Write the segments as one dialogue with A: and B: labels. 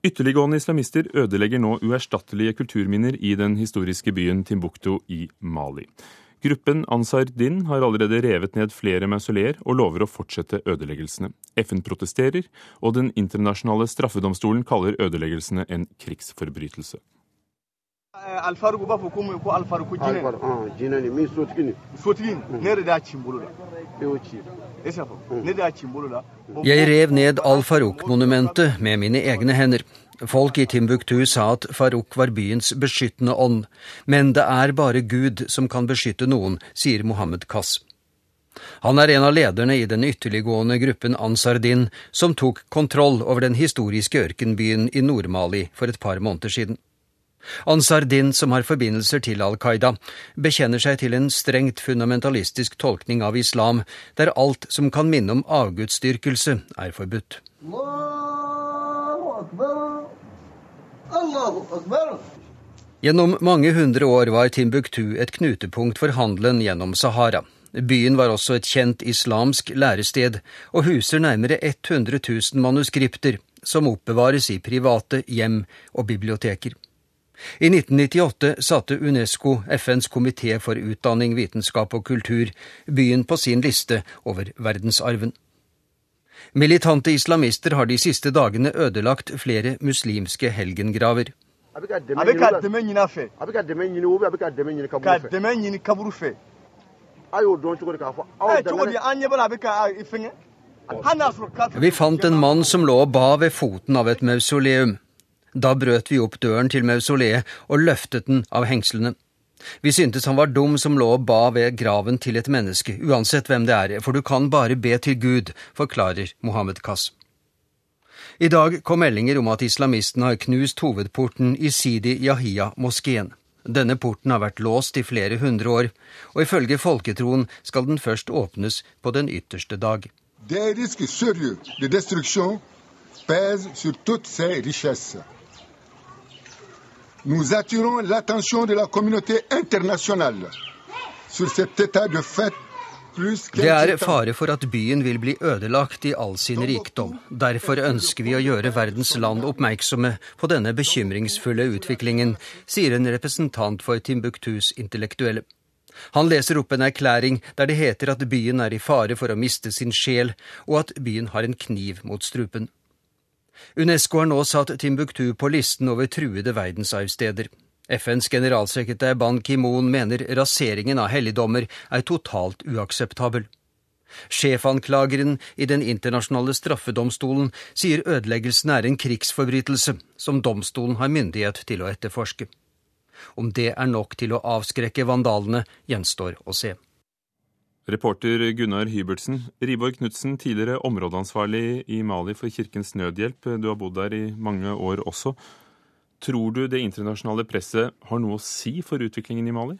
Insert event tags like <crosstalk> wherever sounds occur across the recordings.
A: Ytterliggående islamister ødelegger nå uerstattelige kulturminner i den historiske byen Timbuktu i Mali. Gruppen Ansar Din har allerede revet ned flere mausoleer og lover å fortsette ødeleggelsene. FN protesterer, og Den internasjonale straffedomstolen kaller ødeleggelsene en krigsforbrytelse.
B: Jeg rev ned Al-Farouk-monumentet med mine egne hender. Folk i Timbuktu sa at Farouk var byens beskyttende ånd, men det er bare Gud som kan beskytte noen, sier Mohammed Kass. Han er en av lederne i den ytterliggående gruppen Ansardin, som tok kontroll over den historiske ørkenbyen i Nord-Mali for et par måneder siden. Ansardin, som har forbindelser til Al Qaida, bekjenner seg til en strengt fundamentalistisk tolkning av islam, der alt som kan minne om avgudsdyrkelse, er forbudt. Gjennom mange hundre år var Timbuktu et knutepunkt for handelen gjennom Sahara. Byen var også et kjent islamsk lærested, og huser nærmere 100 000 manuskripter, som oppbevares i private hjem og biblioteker. I 1998 satte UNESCO, FNs komité for utdanning, vitenskap og kultur, byen på sin liste over verdensarven. Militante islamister har de siste dagene ødelagt flere muslimske helgengraver. Vi fant en mann som lå og ba ved foten av et mausoleum. Da brøt vi opp døren til mausoleet og løftet den av hengslene. Vi syntes han var dum som lå og ba ved graven til et menneske, uansett hvem det er, for du kan bare be til Gud, forklarer Mohammed Kass. I dag kom meldinger om at islamistene har knust hovedporten i Sidi Yahya-moskeen. Denne porten har vært låst i flere hundre år, og ifølge folketroen skal den først åpnes på den ytterste dag. Det er risque sérieux de destruction pèse sur toutes. Nous attirons l'attention de la communauté internationale sur cet état de fait det er fare for at byen vil bli ødelagt i all sin rikdom. Derfor ønsker vi å gjøre verdens land oppmerksomme på denne bekymringsfulle utviklingen, sier en representant for Timbuktus intellektuelle. Han leser opp en erklæring der det heter at byen er i fare for å miste sin sjel, og at byen har en kniv mot strupen. UNESCO har nå satt Timbuktu på listen over truede verdensarvsteder. FNs generalsekretær Ban Ki-moon mener raseringen av helligdommer er totalt uakseptabel. Sjefanklageren i Den internasjonale straffedomstolen sier ødeleggelsen er en krigsforbrytelse som domstolen har myndighet til å etterforske. Om det er nok til å avskrekke vandalene, gjenstår å se.
A: Reporter Gunnar Hybertsen. Riborg Knutsen, tidligere områdeansvarlig i Mali for Kirkens Nødhjelp. Du har bodd der i mange år også. Tror du det internasjonale presset har noe å si for utviklingen i Mali?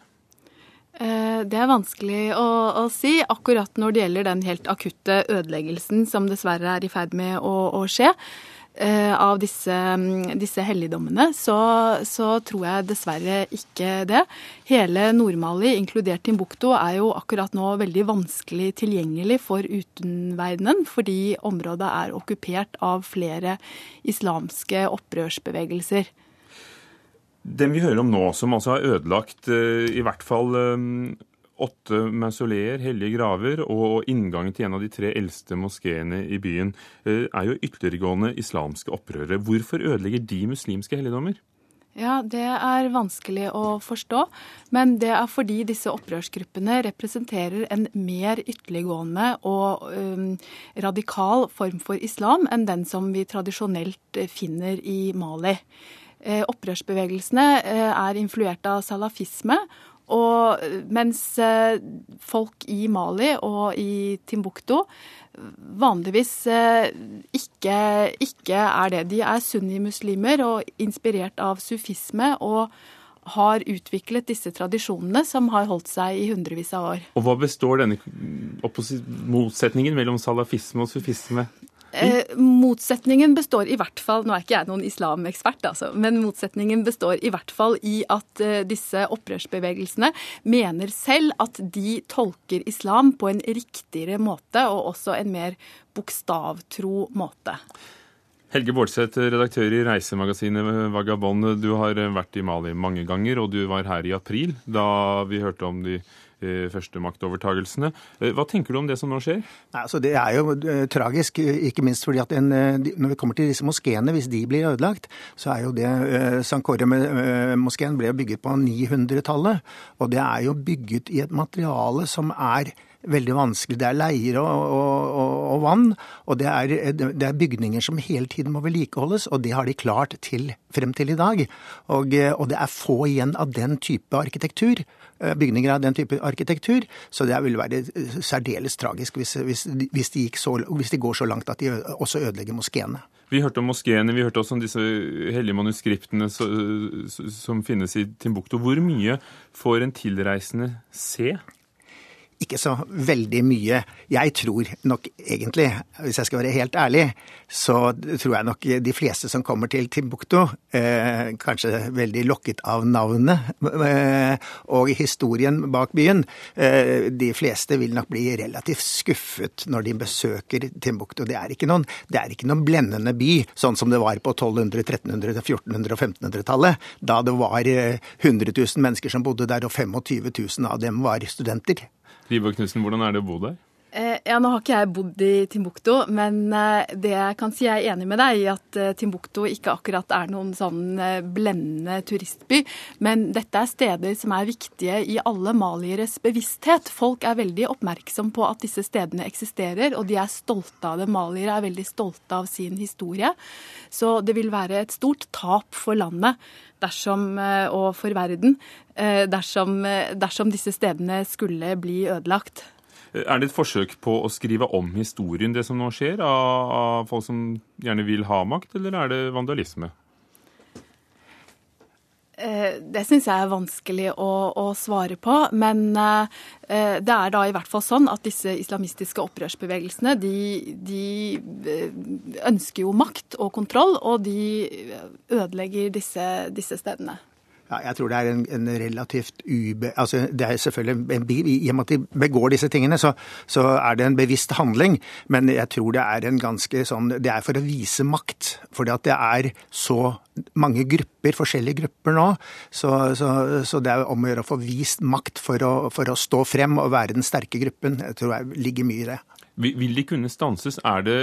C: Eh, det er vanskelig å, å, si, akkurat når det gjelder den helt akutte ødeleggelsen som dessverre er i ferd med å, å skje. Eh, av disse, mm, disse helligdommene, så, så, tror jeg dessverre ikke det. Hele Nord-Mali, inkludert Timbuktu, er jo akkurat nå veldig vanskelig tilgjengelig for utenverdenen, fordi området er okkupert av flere islamske opprørsbevegelser.
A: Den vi hører om nå, som altså har ødelagt eh, i hvert fall åtte mausoleer, hellige graver, og inngangen til en av de tre eldste moskeene i byen, eh, er jo ytterliggående islamske opprørere. Hvorfor ødelegger de muslimske helligdommer?
C: Ja, det er vanskelig å forstå. Men det er fordi disse opprørsgruppene representerer en mer ytterliggående og um, radikal form for islam enn den som vi tradisjonelt finner i Mali. Eh, opprørsbevegelsene eh, er influert av salafisme og mens eh, folk i Mali og i Timbuktu vanligvis eh, ikke, ikke er det. De er sunnimuslimer og inspirert av sufisme. og har utviklet disse tradisjonene som har holdt seg i hundrevis av år.
A: Og Hva består denne motsetningen mellom salafisme og sufisme
C: Eh, motsetningen består i hvert fall Nå er ikke jeg noen islamekspert, altså, men motsetningen består i hvert fall i at eh, disse opprørsbevegelsene mener selv at de tolker islam på en riktigere måte, og også en mer bokstavtro måte.
A: Helge Bårdseth, redaktør i reisemagasinet Vagabond. Du har vært i Mali mange ganger, og du var her i april da vi hørte om de eh, første maktovertagelsene. Eh, hva tenker du om det som nå skjer?
D: Nei, altså det er jo uh, tragisk, ikke minst fordi at en, når vi kommer til disse moskeene, hvis de blir ødelagt, så er jo det Sankore-moskeen ble bygget på 900-tallet. Og det er jo bygget i et materiale som er veldig vanskelig. Det er leier og, og, og, og vann, og det er, det er, bygninger som hele tiden må vedlikeholdes, og det har de klart til frem til i dag. Og, det er få igjen av den type arkitektur eh, bygninger av den type arkitektur, så det vil være særdeles tragisk hvis, hvis, hvis, de så, hvis, de går så langt at de også ødelegger moskeene.
A: Vi hørte om moskeene, vi hørte også om disse hellige manuskriptene som finnes i Timbuktu. Hvor mye får en tilreisende se?
D: Ikke så veldig mye. Jeg tror nok egentlig, hvis jeg skal være helt ærlig, så tror jeg nok de fleste som kommer til Timbuktu, eh, kanskje veldig lokket av navnet eh, og historien bak byen, eh, de fleste vil nok bli relativt skuffet når de besøker Timbuktu. Det er ikke noen, det er ikke noen blendende by, sånn som det var på 1200-, 1300-, 1400- og 1500-tallet, da det var 100 eh, 000 mennesker som bodde der, og 25 000 av dem var studenter.
A: Live Knutsen, hvordan er det å bo der?
C: Eh, ja, Nå har ikke jeg bodd i Timbuktu, men eh, det jeg kan si jeg er enig med deg i at Timbukto Timbuktu ikke akkurat er noen sånn blendende turistby. Men dette er steder som er viktige i alle malieres bevissthet. Folk er veldig oppmerksom på at disse stedene eksisterer, og de er stolte av det. Maliere er veldig stolte av sin historie. Så det vil være et stort tap for landet dersom, og for verden dersom, dersom disse stedene skulle bli ødelagt.
A: Er det et forsøk på å skrive om historien, det som nå skjer, av, av folk som gjerne vil ha makt, eller er det vandalisme?
C: Eh, det syns jeg er vanskelig å, å, svare på. Men eh, det er da i hvert fall sånn at disse islamistiske opprørsbevegelsene de, de, eh, ønsker jo makt og kontroll, og de ødelegger disse, disse stedene.
D: Ja, jeg tror det er en, en relativt ube... Altså, det er selvfølgelig en, I og med at de begår disse tingene, så, så, er det en bevisst handling. Men jeg tror det er en ganske sånn Det er for å vise makt. Fordi det er så mange grupper, forskjellige grupper nå. Så, så, så det er om å gjøre å få vist makt for å, for å stå frem og være den sterke gruppen. Jeg tror det ligger mye i det.
A: Vil de kunne stanses? Er det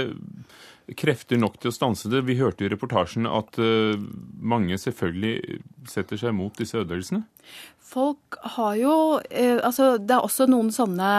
A: krefter nok til å stanse det? Vi hørte i reportasjen at uh, mange selvfølgelig setter seg mot disse ødeleggelsene.
C: Folk har jo eh, Altså, det er også noen sånne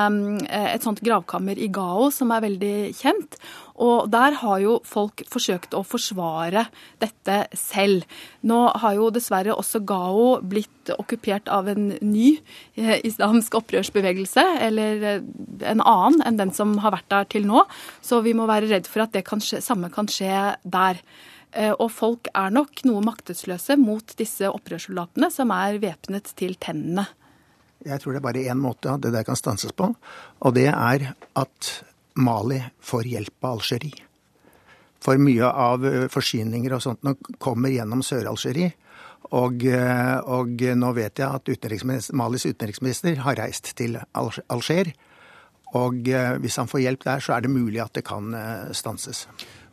C: eh, Et sånt gravkammer i Gao som er veldig kjent. Og der har jo folk forsøkt å forsvare dette selv. Nå har jo dessverre også Gao blitt okkupert av en ny eh, islamsk opprørsbevegelse, eller en annen enn den som har vært der til nå. Så vi må være redd for at det kan skje, samme kan skje der. Eh, og folk er nok noe maktesløse mot disse opprørssoldatene som er væpnet til tennene.
D: Jeg tror det er bare én måte det der kan stanses på, og det er at Mali får hjelp av Algerie. For mye av eh, forsyninger og sånt kommer gjennom Sør-Algerie. Og, eh, og, nå vet jeg at utenriksminister, Malis utenriksminister har reist til Alger. Og hvis han får hjelp der, så er det mulig at det kan stanses.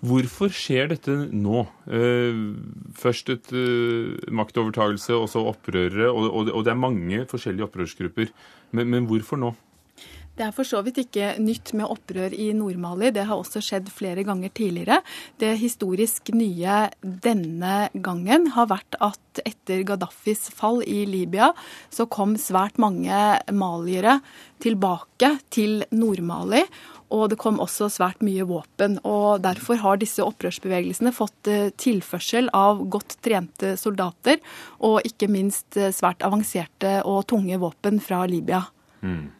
A: Hvorfor skjer dette nå? Først et maktovertagelse, og så opprørere. Og det er mange forskjellige opprørsgrupper. Men, men hvorfor nå?
C: Det er for så vidt ikke nytt med opprør i Nord-Mali. Det har også skjedd flere ganger tidligere. Det historisk nye denne gangen har vært at etter Gaddafis fall i Libya, så kom svært mange maliere tilbake til Nord-Mali. Og det kom også svært mye våpen. og Derfor har disse opprørsbevegelsene fått eh, tilførsel av godt trente soldater, og ikke minst eh, svært avanserte og tunge våpen fra Libya. Mm.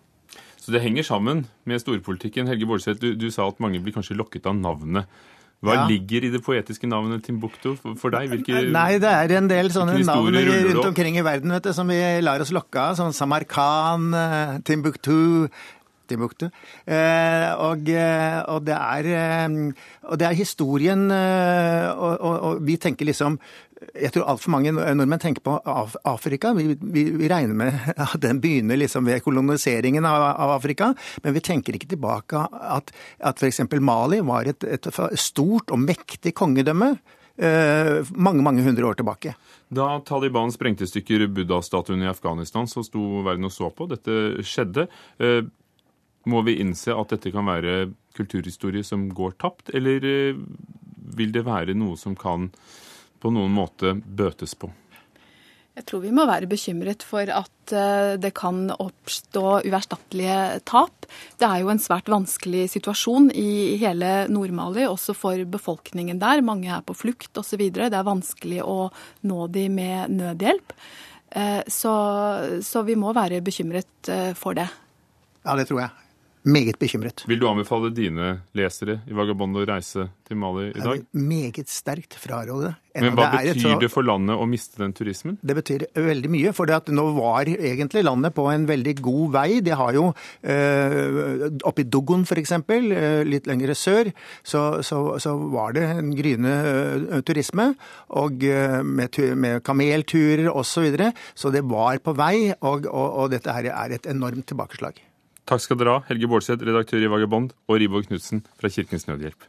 A: Så det henger sammen med storpolitikken. Helge Bårdseth, du, du, sa at mange blir kanskje lokket av navnet. Hva ja. ligger i det poetiske navnet Timbuktu for deg? Hvilke,
D: Nei, det er en del sånne navn rundt omkring i verden vet du, som vi lar oss lokke av. Sånn Samarkand, eh, Timbuktu, Timbuktu. Eh, og, eh, og, det er, eh, og det er historien og, og, og vi tenker liksom jeg tror altfor mange nordmenn tenker på Afrika. Vi, vi, vi, regner med <laughs> at den begynner liksom ved koloniseringen av, av, Afrika, men vi tenker ikke tilbake at, at f.eks. Mali var et, et, stort og mektig kongedømme mange, mange hundre år tilbake.
A: Da Taliban sprengte stykker Buddha-statuen i Afghanistan, så sto verden og så på. Dette skjedde. Må vi innse at dette kan være kulturhistorie som går tapt, eller eh, vil det være noe som kan på noen måte bøtes på?
C: Jeg tror vi må være bekymret for at eh, det kan oppstå uerstattelige tap. Det er jo en svært vanskelig situasjon i hele Nord-Mali, også for befolkningen der. Mange er på flukt osv. Det er vanskelig å nå de med nødhjelp. Eh, så, så vi må være bekymret for det.
D: Ja, det tror jeg meget bekymret.
A: Vil du anbefale dine lesere i Vagabond å reise til Mali i dag?
D: Jeg vil meget sterkt fraråde
A: Men hva det betyr så... det for landet å miste den turismen?
D: Det betyr veldig mye. For nå var egentlig landet på en veldig god vei. De har jo eh, Oppe i Dogon f.eks., øh, litt lenger sør, så, så, så, var det en gryende eh, turisme. Og eh, med, med kamelturer osv. Så, videre. så det var på vei, og, og, og dette her er et enormt tilbakeslag.
A: Takk skal dere ha, Helge Bårdseth, redaktør i Vagabond, og Riborg Knutsen fra Kirkens Nødhjelp.